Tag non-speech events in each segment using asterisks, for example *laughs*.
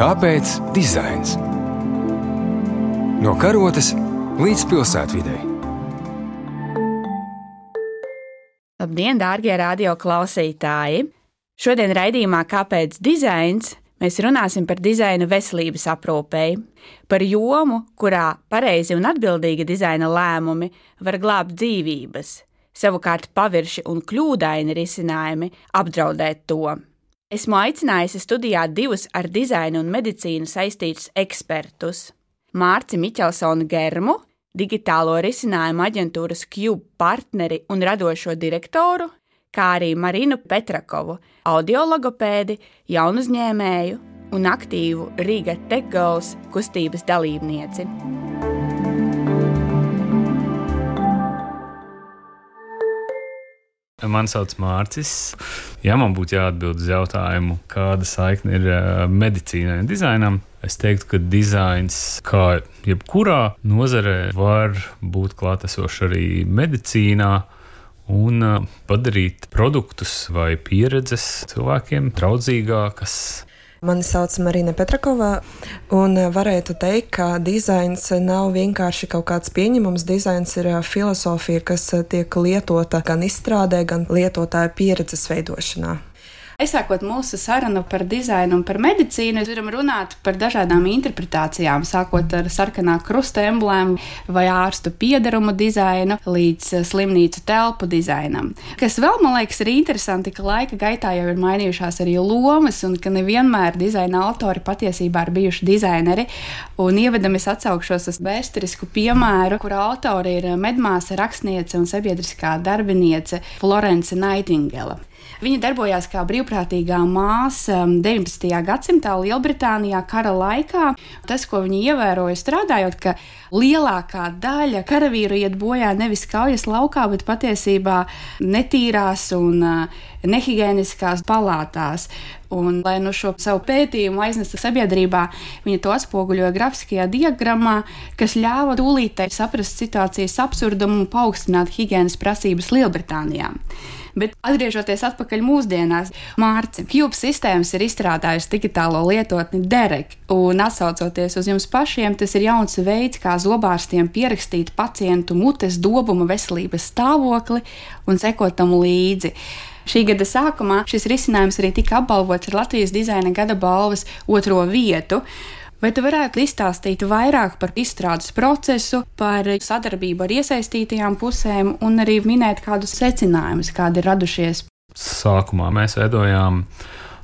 Kāpēc dizains? No karotes līdz pilsētvidai. Labdien, dārgie radio klausītāji! Šodien raidījumā Kāpēc dizains? Mēs runāsim par dizaina veselības aprūpei, par jomu, kurā pareizi un atbildīgi dizaina lēmumi var glābt dzīvības, savukārt pavirši un kļūdaini risinājumi apdraudēt to. Esmu aicinājusi studijā divus ar dizainu un medicīnu saistītus ekspertus - Mārci Miķelsonu Germu, digitālo risinājumu aģentūras Cube partneri un radošo direktoru, kā arī Marinu Petrakovu, audiologopēdi, jaunu uzņēmēju un aktīvu Riga Tech Girls kustības dalībnieci. Mani sauc Mārcis. Ja man būtu jāatbild uz jautājumu, kāda saikne ir uh, medicīnai un dizainam, es teiktu, ka dizains, kā jebkurā nozarē, var būt klātesošs arī medicīnā un uh, padarīt produktus vai pieredzes cilvēkiem draudzīgākas, Mani sauc Marina Petrakova, un varētu teikt, ka dizains nav vienkārši kaut kāds pieņemams. Dizains ir filozofija, kas tiek lietota gan izstrādē, gan lietotāja pieredzes veidošanā. Aizsākot mūsu sarunu par dizainu un par medicīnu, mēs varam runāt par dažādām interpretācijām, sākot ar sarkanā krusta emblēmu vai ārstu piedarumu dizainu līdz slimnīcu telpu dizainam. Kas vēl man liekas ir interesanti, ka laika gaitā jau ir mainījušās arī lomas un ka nevienmēr dizaina autori patiesībā ir bijuši dizaineri. Un ievadam es atsaukšos uz vēsturisku piemēru, kur autori ir medmāsa, rakstniece un sabiedriskā darbiniece Florence Nightingale. Viņa darbojās kā brīvprātīgā māsa 19. Um, gadsimtā Lielbritānijā kara laikā. Tas, ko viņa ievēroja strādājot, ka lielākā daļa karavīru iet bojā nevis kaujas laukā, bet patiesībā netīrās un uh, nehigiēniskās palātās. Un, lai nu šo savu pētījumu aiznestu sabiedrībā, viņa to atspoguļoja grafiskajā diagrammā, kas ļāva tūlītēji saprast situācijas absurdumu un paaugstināt higiēnas prasības Lielbritānijā. Bet atgriežoties atpakaļ mūsdienās, Mārcis Cube sistēmas ir izstrādājusi digitālo lietotni Derek, un atsaucoties uz jums pašiem, tas ir jauns veids, kā zobārstiem pierakstīt pacientu mutes dobuma veselības stāvokli un sekot tam līdzi. Šī gada sākumā šis risinājums arī tika apbalvots ar Latvijas dizaina gada balvas otro vietu. Vai tu varētu izstāstīt vairāk par izstrādes procesu, par sadarbību ar iesaistītajām pusēm un arī minēt kādus secinājumus, kādi ir radušies? Sākumā mēs veidojām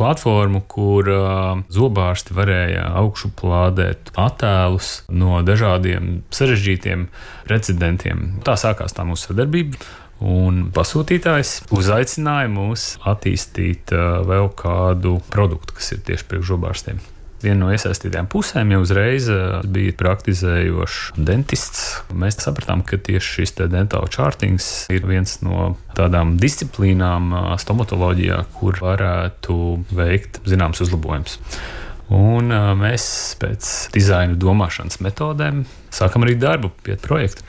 platformu, kur uh, zobārsti varēja augšu plādēt attēlus no dažādiem sarežģītiem precedentiem. Tā sākās tā mūsu sadarbība. Un pasūtītājs uzaicināja mūs attīstīt uh, vēl kādu produktu, kas ir tieši priekš zobārstiem. Viena no iesaistītajām pusēm jau uzreiz eh, bija praktizējošs dentists. Mēs sapratām, ka tieši šis dentāla čārtings ir viens no tādām disciplīnām eh, stomatoloģijā, kur varētu veikt zināms uzlabojums. Un uh, mēs pēc dizaina domāšanas metodēm sākam arī darbu pie projekta.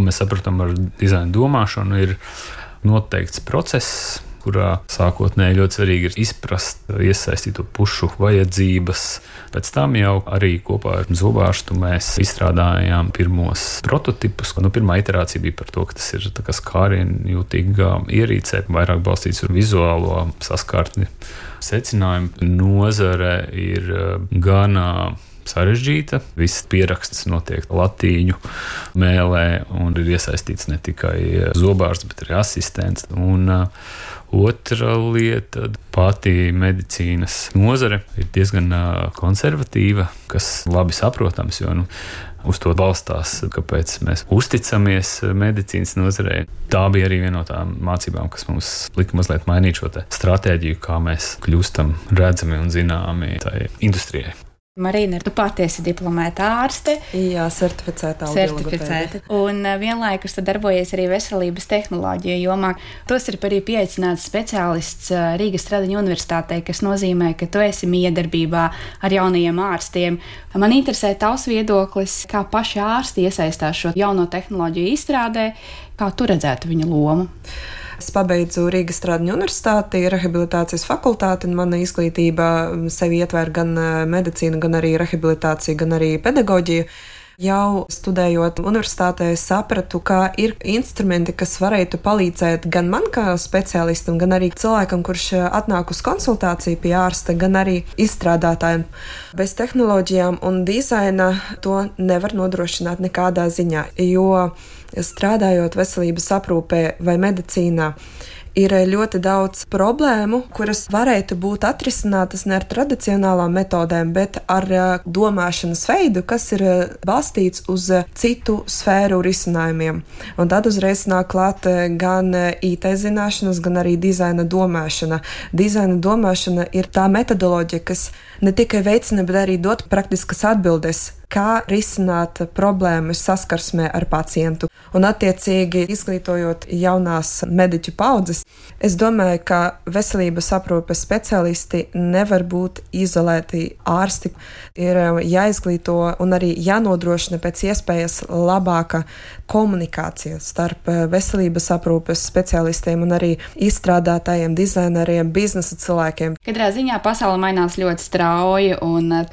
Ko mēs sapratām ar dizaina domāšanu, ir noteikts process, kurā sākotnēji ļoti svarīgi ir izprast iesaistīto pušu vajadzības. Pēc tam jau arī kopā ar zobārstu mēs izstrādājām pirmos prototipus. Nu, pirmā iterācija bija par to, ka tas ir skārienu jūtīga ierīce, vairāk balstīts uz vizuālo saskārtni. Secinājumi nozare ir eh, gan sarežģīta. Viss pieraksts notiek latīņu mēlē, un ir iesaistīts ne tikai zobārsts, bet arī asistents. Un, uh, Otra lieta - pati medicīnas nozare ir diezgan konservatīva, kas labi saprotams, jo nu, uz to balstās, kāpēc mēs uzticamies medicīnas nozarei. Tā bija arī viena no tām mācībām, kas mums lika mazliet mainīt šo stratēģiju, kā mēs kļūstam redzami un zināmi tai industrijai. Marīna, tu patiesi diplomēta ārste. Jā, certificēta. certificēta. Un uh, vienlaikus darbojies arī veselības tehnoloģija jomā. Tos ir arī pieaicināts speciālists uh, Rīgas Stradiņu universitātei, kas nozīmē, ka tu esi miedarbībā ar jaunajiem ārstiem. Man interesē tavs viedoklis, kā paši ārsti iesaistās šo jauno tehnoloģiju izstrādē, kā tu redzētu viņu lomu. Es pabeidzu Rīgas Strādņu universitāti, rehabilitācijas fakultāti, un mana izglītība sevi ietver gan medicīnu, gan arī rehabilitāciju, gan arī pedagoģiju. Jau studējot universitātē, sapratu, ka ir instrumenti, kas varētu palīdzēt gan man kā speciālistam, gan arī cilvēkam, kurš atnāk uz konsultāciju pie ārsta, gan arī izstrādātājiem. Bez tehnoloģijām un dizaina to nevar nodrošināt nekādā ziņā, jo strādājot veselības aprūpē vai medicīnā, ir ļoti daudz problēmu, kuras varētu būt atrisinātas ne ar tradicionālām metodēm, bet ar domāšanas veidu, kas ir balstīts uz citu sfēru risinājumiem. Un tad uzreiz nāk klāt gan IT zināšanas, gan arī dizaina domāšana. Dizaina domāšana ir tā metodoloģija, kas ne tikai veicina, bet arī dod praktiskas atbildes kā risināt problēmas saskarsmē ar pacientu. Un, attiecīgi, izglītojot jaunās mediķu paudzes, es domāju, ka veselības aprūpes speciālisti nevar būt izolēti ārsti. Ir um, jāizglīto un arī jānodrošina pēc iespējas labāka komunikācija starp uh, veselības aprūpes speciālistiem un arī izstrādātājiem, dizaineriem, biznesa cilvēkiem. Katrā ziņā pasaule mainās ļoti strauji un uh,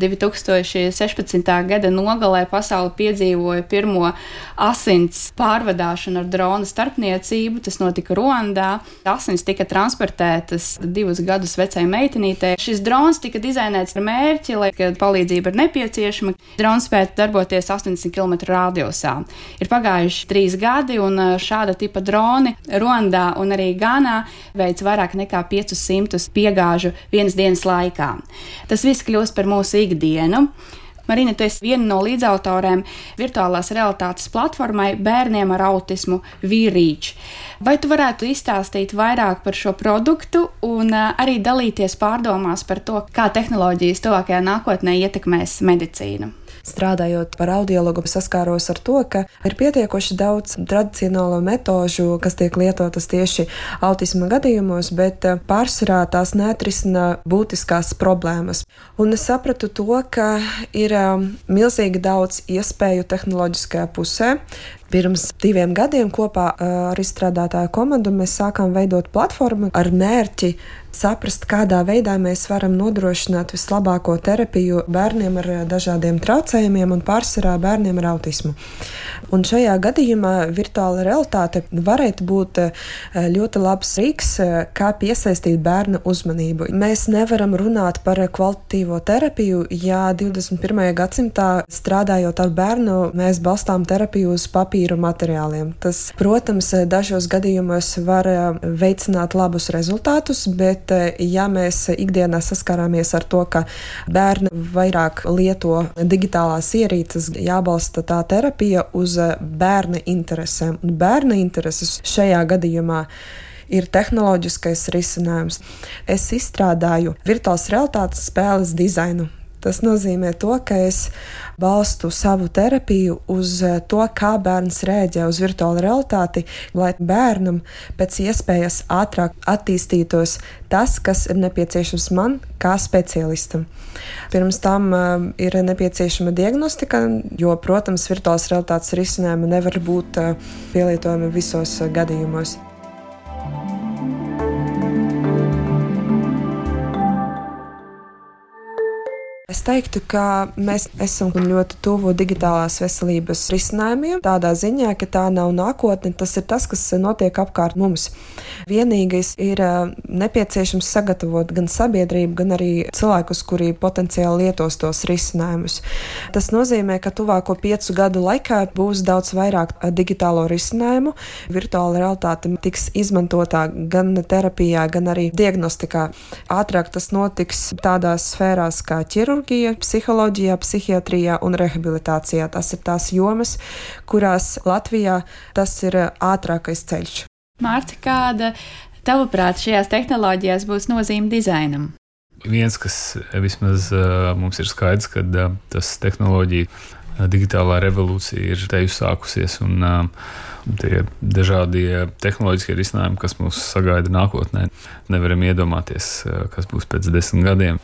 2016. gada nogalē pasaule piedzīvoja pirmo asins pārvadāšanu ar drona starpniecību. Tas notika Ruandā. Asins tika transportētas divus gadus vecai meitenītei. Šis drons tika dizainēts ar mērķi, lai, palīdzība ir nepieciešama, drons spētu darboties 80 km radiusā. Ir pagājuši trīs gadi, un šāda tipa droni Ruandā un arī Ganā veids vairāk nekā 500 piegāžu vienas dienas laikā. Tas viss kļūst par mūsu ikdienu. Marina, tu esi viena no līdzautoriem virtuālās realitātes platformai bērniem ar autismu Vīrīč. Vai tu varētu izstāstīt vairāk par šo produktu un arī dalīties pārdomās par to, kā tehnoloģijas tuvākajā nākotnē ietekmēs medicīnu? Strādājot par audiologu, saskāros ar to, ka ir pietiekoši daudz tradicionālo metožu, kas tiek lietotas tieši autisma gadījumos, bet eh, pārsvarā tās neatrisina būtiskās problēmas. Un es sapratu to, ka ir um, milzīgi daudz iespēju tehnoloģiskajā pusē. Pirms diviem gadiem kopā ar izstrādātāju komandu mēs sākām veidot platformu ar mērķi saprast, kādā veidā mēs varam nodrošināt vislabāko terapiju bērniem ar dažādiem traucējumiem un pārsvarā bērniem ar autismu. Un šajā gadījumā virtuāla realitāte varētu būt ļoti labs rīks, kā piesaistīt bērnu uzmanību. Mēs nevaram runāt par kvalitatīvo terapiju, ja 21. gadsimtā strādājot ar bērnu, mēs balstām terapiju uz papīra materiāliem. Tas, protams, dažos gadījumos var veicināt labus rezultātus, bet Bet, eh, ja mēs ikdienā saskarāmies ar to, ka bērni vairāk lieto digitālās ierīces, jābalsta tā terapija uz eh, bērna interesēm. Un bērna intereses šajā gadījumā ir tehnoloģiskais risinājums. Es izstrādāju virtuālās realitātes spēles dizainu. Tas nozīmē to, ka es balstu savu terapiju uz eh, to, kā bērns rēģē uz virtuālu realitāti, lai bērnam pēc iespējas ātrāk attīstītos tas, kas ir nepieciešams man kā speciālistam. Pirms tam uh, ir nepieciešama diagnostika, jo, protams, virtuālās realitātes risinājumi nevar būt uh, pielietojami visos uh, gadījumos. Es teiktu, ka mēs esam ļoti tuvu digitālās veselības risinājumiem. Tādā ziņā, ka tā nav nākotne, tas ir tas, kas notiek apkārt mums. Vienīgais ir nepieciešams sagatavot gan sabiedrību, gan arī cilvēkus, kuri potenciāli lietos tos risinājumus. Tas nozīmē, ka tuvāko piecu gadu laikā būs daudz vairāk digitālo risinājumu. Virtuāla realitāte tiks izmantotā gan terapijā, gan arī diagnostikā. Ātrāk tas notiks tādās sfērās kā ķirurģija ķirurģija, psiholoģijā, psihiatrijā un rehabilitācijā. Tas ir tās jomas, kurās Latvijā tas ir ātrākais ceļš. Mārta, kāda tavuprāt šajās tehnoloģijās būs nozīme dizainam? Viens, kas vismaz uh, mums ir skaidrs, ka uh, tas tehnoloģija, digitālā revolūcija ir te uzsākusies. Un, uh, tie dažādie tehnoloģiskie risinājumi, kas mūs sagaida nākotnē, nevaram iedomāties, kas būs pēc desmit gadiem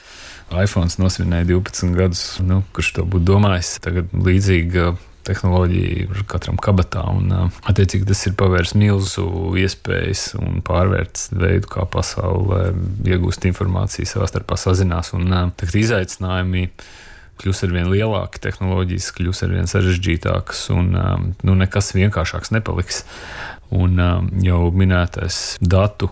iPhone nosvinēja 12 gadus. Nu, kurš to būtu domājis? Tagad līdzīga tehnoloģija ir katram kabatā. Un, attiecīgi, tas ir pavērs milzu iespējas un pārvērts veidu, kā pasaulē iegūst informāciju, savā starpā sazinās. Un tagad izaicinājumi kļūs ar vien lielāki, tehnoloģijas kļūs ar vien sarežģītākas, un nu, nekas vienkāršāks nepaliks. Un jau minētais datu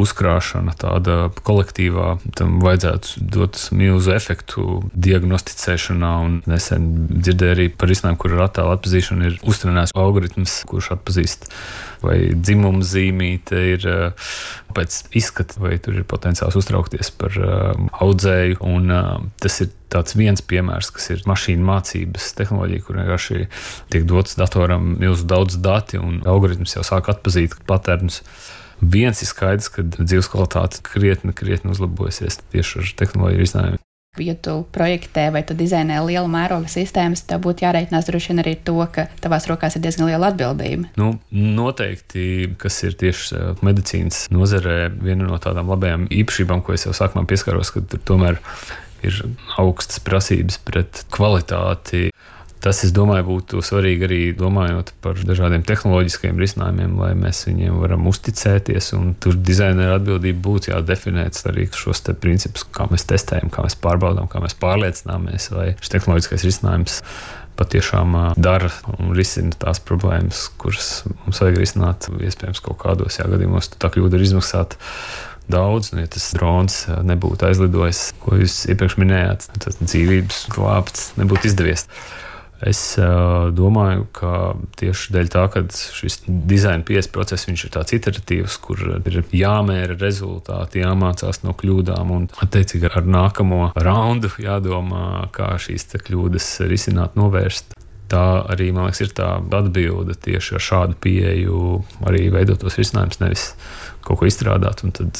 uzkrāšana, tāda kolektīvā, tam vajadzētu dot milzu efektu diagnosticēšanā. Nesen dzirdēju arī par izsnēm, kur ar attēlu atpazīšanu ir uztrenēts algoritms, kurš atpazīst, vai dzimuma zīmīte ir pēc izskata, vai tur ir potenciāls uztraukties par audzēju. Un, tas ir tāds viens piemērs, kas ir mašīnu mācības tehnoloģija, kur vienkārši tiek dots datoram milzu daudz dati, un algoritms jau sāk atpazīt patērnus. Viens ir skaidrs, ka dzīves kvalitāte krietni, krietni uzlabosies tieši ar tehnoloģiju risinājumiem. Ja tu projektē vai tu dizainē lielu mēroga sistēmas, tad būtu jāreikinās droši vien arī to, ka tavās rokās ir diezgan liela atbildība. Nu, noteikti, kas ir tieši medicīnas nozarē, viena no tādām labajām īpašībām, ko es jau sākumā pieskaros, ka tomēr ir augstas prasības pret kvalitāti. Tas, es domāju, būtu svarīgi arī domājot par dažādiem tehnoloģiskiem risinājumiem, lai mēs viņiem varam uzticēties. Tur dizaineru atbildība būtu jādefinē arī šos principus, kā mēs testējam, kā mēs pārbaudām, kā mēs pārliecināmies, vai šis tehnoloģiskais risinājums patiešām dara un risina tās problēmas, kuras mums vajag risināt. Iespējams, kaut kādos gadījumos tā kļūda ir izmaksāta daudz. Nu, ja tas drons nebūtu aizlidojis, ko jūs iepriekš minējāt, tad dzīvības glābt nebūtu izdevies. Es uh, domāju, ka tieši dēļ tā, ka šis dizaina pieejas process ir tāds iteratīvs, kur ir jāmēra rezultāti, jāmācās no kļūdām, un attiecīgi ar nākamo raundu jādomā, kā šīs kļūdas risināt, novērst. Tā arī, man liekas, ir tā atbilde tieši ar šādu pieeju, arī veidot tos risinājumus, nevis kaut ko izstrādāt un tad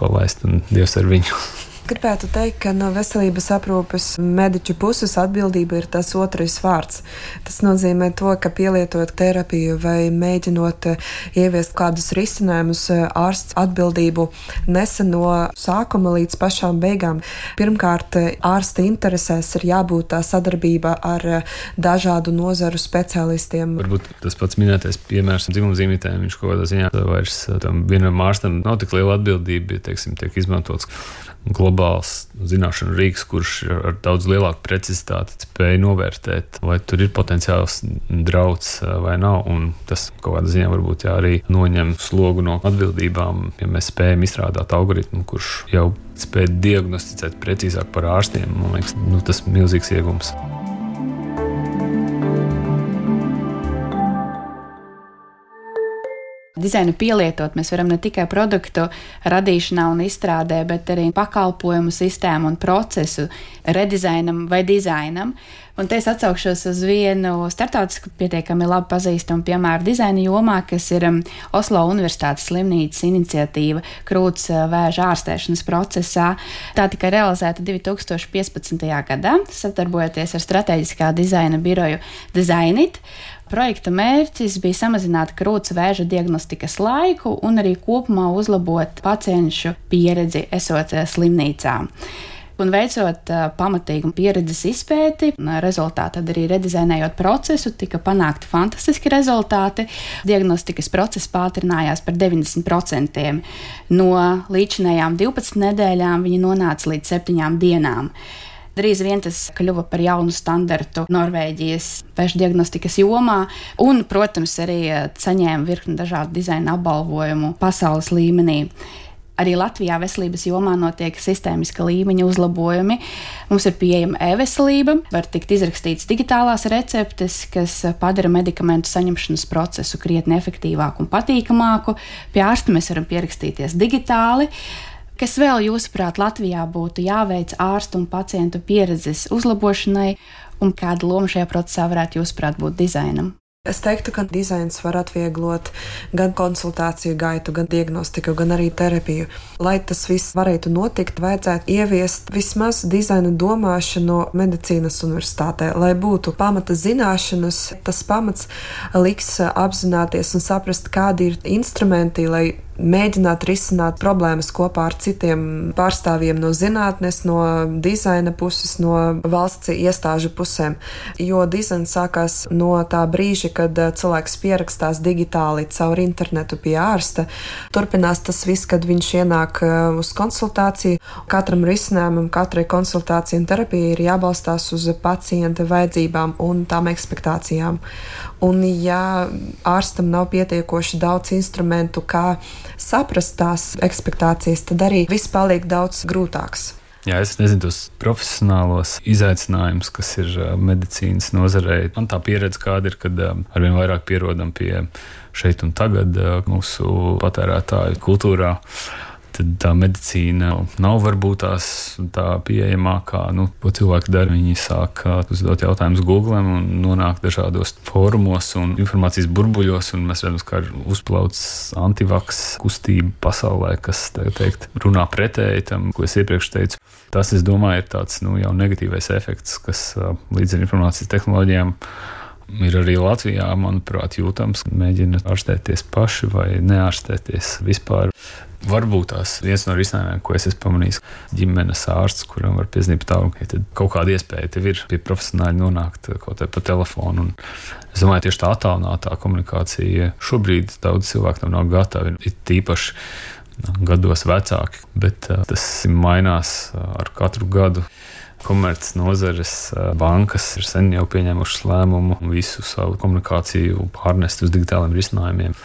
palaist, un Dievs ar viņu. *laughs* Gribētu teikt, ka no veselības aprūpes mediķu puses atbildība ir tas otrais vārds. Tas nozīmē to, ka pielietojot terapiju vai mēģinot eh, ieviest kādus risinājumus, eh, ārsts atbildību nesa no sākuma līdz pašām beigām. Pirmkārt, eh, ārsta interesēs ir jābūt tā sadarbība ar dažādu nozaru speciālistiem. Varbūt tas pats minētais piemērs dzimumzīmītēm, viņš kaut kādā ziņā vairs tam vienam ārstam nav tik liela atbildība, ja, teiksim, tiek izmantots globāls zināšanu rīks, kurš ar daudz lielāku precizitāti spēj novērtēt, vai tur ir potenciāls drauds vai nav. Un tas kaut kādā ziņā varbūt jā, arī noņem slogu no atbildībām, ja mēs spējam izstrādāt algoritmu, kurš jau spēj diagnosticēt precīzāk par ārstiem. Man liekas, nu, tas ir milzīgs iegums. Dizainu pielietot. Mēs varam ne tikai produktu radīšanā un izstrādē, bet arī pakalpojumu sistēmu un procesu redizainam vai dizainam. Un te es atsaukšos uz vienu startautisku, pietiekami labi pazīstamu piemēru dizaina jomā, kas ir um, Oslo Universitātes slimnīcas iniciatīva krūts uh, vēža ārstēšanas procesā. Tā tika realizēta 2015. gadā, sadarbojoties ar strateģiskā dizaina biroju Designit. Projekta mērķis bija samazināt krūts vēža diagnostikas laiku un arī kopumā uzlabot pacientu pieredzi esot eh, slimnīcā. Un veicot uh, pamatīgu pieredzes izpēti, rezultātā arī redizainējot procesu, tika panākti fantastiski rezultāti. Diagnostikas process pātrinājās par 90%. No līdzinējām 12 nedēļām viņi nonāca līdz 7 dienām. Drīz vien tas kļuva par jaunu standartu Norvēģijas pešu diagnostikas jomā, un, protams, arī eh, saņēma virkni dažādu dizaina apbalvojumu pasaules līmenī. Arī Latvijā veselības jomā notiek sistēmiska līmeņa uzlabojumi. Mums ir pieejama e-veselība, var tikt izrakstītas digitālās receptes, kas padara medikamentu saņemšanas procesu krietni efektīvāku un patīkamāku. Pie ārsta mēs varam pierakstīties digitāli. Kas vēl, jūsuprāt, Latvijā būtu jāveic ārstu un pacientu pieredzes uzlabošanai, un kāda loma šajā procesā varētu, jūsuprāt, būt dizainam? Es teiktu, ka dizains var atvieglot gan konsultāciju gaitu, gan diagnostiku, gan arī terapiju. Lai tas viss varētu notikt, vajadzētu ieviest vismaz dizaina domāšanu medicīnas universitātē, lai būtu pamata zināšanas. Tas pamats liks apzināties un saprast, kādi ir instrumenti, lai mēģināt risināt problēmas kopā ar citiem pārstāvjiem no zinātnes, no dizaina puses, no valsts iestāžu pusēm. Jo dizains sākās no tā brīža, kad eh, cilvēks pierakstās digitāli caur internetu pie ārsta. Turpinās tas viss, kad viņš ienāk eh, uz konsultāciju. Katram risinājumam, katrai konsultācijai un terapijai ir jābalstās uz pacienta vajadzībām un tām ekspektācijām. Un, ja ārstam nav pietiekoši daudz instrumentu, kā saprast tās ekspektācijas, tad arī viss paliek daudz grūtāks. Jā, es nezinu tos profesionālos izaicinājumus, kas ir medicīnas nozarei. Man tā pieredze kāda ir, kad arvien vairāk pierodam pie šeit un tagad mūsu patērētāju kultūrā tad tā medicīna nav varbūt tās tā pieejamākā. Nu, ko cilvēki dara? Viņi sāk uzdot jautājumus Google un nonāk dažādos fórumos un informācijas burbuļos, un mēs redzam, ka ir uzplaucis antivaks kustība pasaulē, kas teikt, runā pretēji tam, ko es iepriekš teicu. Tas, es domāju, ir tāds nu, jau negatīvais efekts, kas līdz ar informācijas tehnoloģijām ir arī Latvijā, manuprāt, jūtams, mēģina ārstēties paši vai neārstēties vispār. Varbūt tās viens no risinājumiem, ko es esmu pamanījis, ģimenes ārsts, kuram var piezīmēt tālu, ka kaut kāda iespēja tev ir pie profesionāļa nonākt kaut kā pa telefonu. Un es domāju, tieši tā attālinātā komunikācija šobrīd daudz cilvēku tam nav gatavi. Ir tīpaši nu, gados vecāki, bet uh, tas mainās uh, ar katru gadu. Komerces nozares bankas ir sen jau pieņēmušas lēmumu visu savu komunikāciju pārnest uz digitāliem risinājumiem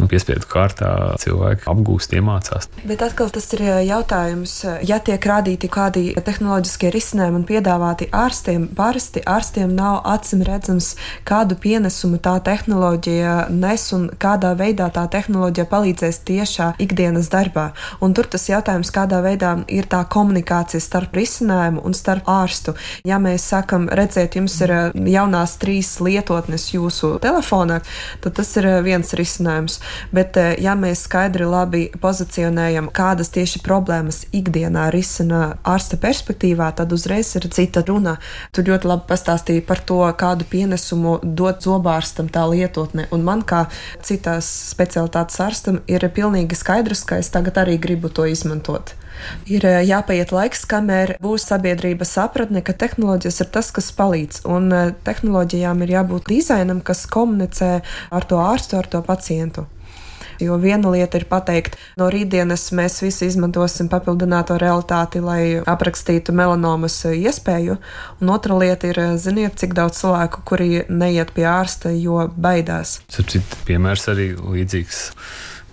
nu, piespiedu kārtā cilvēki apgūst, iemācās. Bet atkal tas ir eh, jautājums, eh, ja tiek rādīti kādi tehnoloģiskie risinājumi un piedāvāti ārstiem, parasti ārstiem nav acīm redzams, kādu pienesumu tā tehnoloģija nes un kādā veidā tā tehnoloģija palīdzēs tiešā ikdienas darbā. Un tur tas jautājums, kādā veidā ir tā komunikācija starp risinājumu un starp ārstu. Ja mēs sakam, redziet, jums ir eh, jaunās trīs lietotnes jūsu telefonā, tad tas ir viens risinājums. Bet, eh, ja mēs skaidri labi pozicionējam, kādas tieši problēmas ikdienā risina ārsta perspektīvā, tad uzreiz ir cita runa. Tur ļoti labi pastāstīja par to, kādu pienesumu dot zobārstam tā lietotne. Un man, kā citās specialitātes ārstam, ir pilnīgi skaidrs, ka es tagad arī gribu to izmantot. Ir eh, jāpaiet laiks, kamēr būs sabiedrības sapratne, ka tehnoloģijas ir tas, kas palīdz. Un eh, tehnoloģijām ir jābūt dizainam, kas komunicē ar to ārstu, ar to pacientu. Jo viena lieta ir pateikt, no rītdienas mēs visi izmantosim papildināto realitāti, lai aprakstītu melanomas iespēju, un otra lieta ir, ziniet, cik daudz cilvēku, kuri neiet pie ārsta, jo baidās. Cits piemērs arī līdzīgs.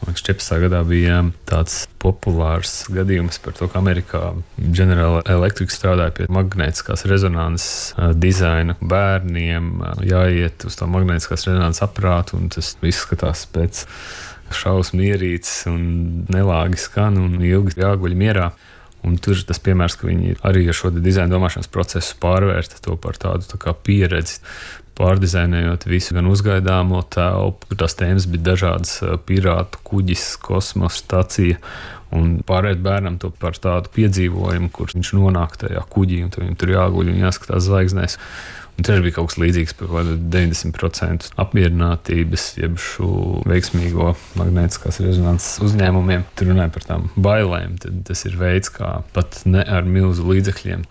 Man liekas, 14. gadā bija tāds populārs gadījums par to, ka Amerikā General Electric strādāja pie magnētiskās rezonanses dizaina. Bērniem jāiet uz to magnētiskās rezonanses aparātu, un tas viss skatās pēc šausmu ierīces un nelāgi skan un ilgi jāguļ mierā. Un tur ir tas piemērs, ka viņi arī ar šo dizaina domāšanas procesu pārvērta to par tādu tā pieredzi. Pārdizainējot visu, gan uzgaidāmo telpu, kur tās tēmas bija dažādas - pirātu kuģis, kosmosa stacija. Un pārēt bērnam to par tādu piedzīvojumu, kur viņš nonāk tajā kuģī un viņam tur jāguļ un jāskatās zvaigznēs. Un tur bija kaut kas līdzīgs par 90% apmierinātības, jeb šo veiksmīgo magnētiskās rezonanses uzņēmumiem. Tur runāja par tām bailēm. Tad tas ir veids, kā pat ne ar milzu līdzekļiem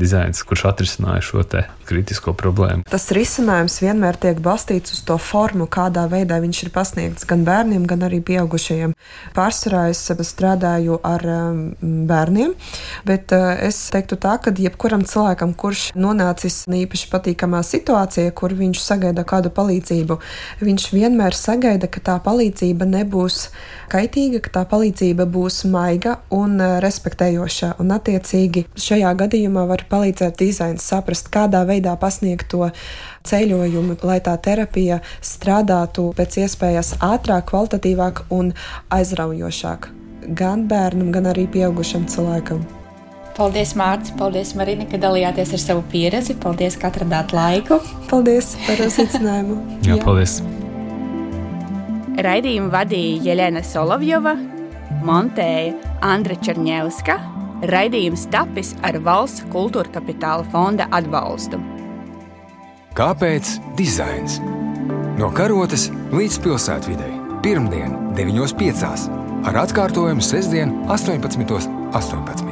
dizains, kurš atrisināja šo kritisko problēmu. Tas risinājums vienmēr tiek balstīts uz to formu, kādā veidā viņš ir pasniegts gan bērniem, gan arī pieaugušajiem. Pārsvarā es strādāju ar um, bērniem, bet uh, es teiktu tā, ka jebkuram cilvēkam, kurš nonācis īpaši patīkamā situācijā, kur viņš sagaida kādu palīdzību, viņš vienmēr sagaida, ka tā palīdzība nebūs kaitīga, ka tā palīdzība būs maiga un uh, respektējoša. Un, attiecīgi, šajā gadījumā var palīdzēt dizains saprast, kādā veidā pasniegt to ceļojumu, lai tā terapija strādātu pēc iespējas ātrāk, kvalitatīvāk un aizraujošāk gan bērnam, gan arī pieaugušam cilvēkam. Paldies, Mārcis! Paldies, Marina, ka dalījāties ar savu pieredzi. Paldies, ka atradāt laiku. Paldies par uzaicinājumu. *laughs* Jā, paldies! Raidījumu vadīja Jelena Solovjova, montēja Andra Černievska Raidījums tapis ar valsts kultūra kapitāla fonda atbalstu. Kāpēc dizains? No karotes līdz pilsētvidē pirmdien, 9.5. ar atkārtojumu sestdien 18.18. 18.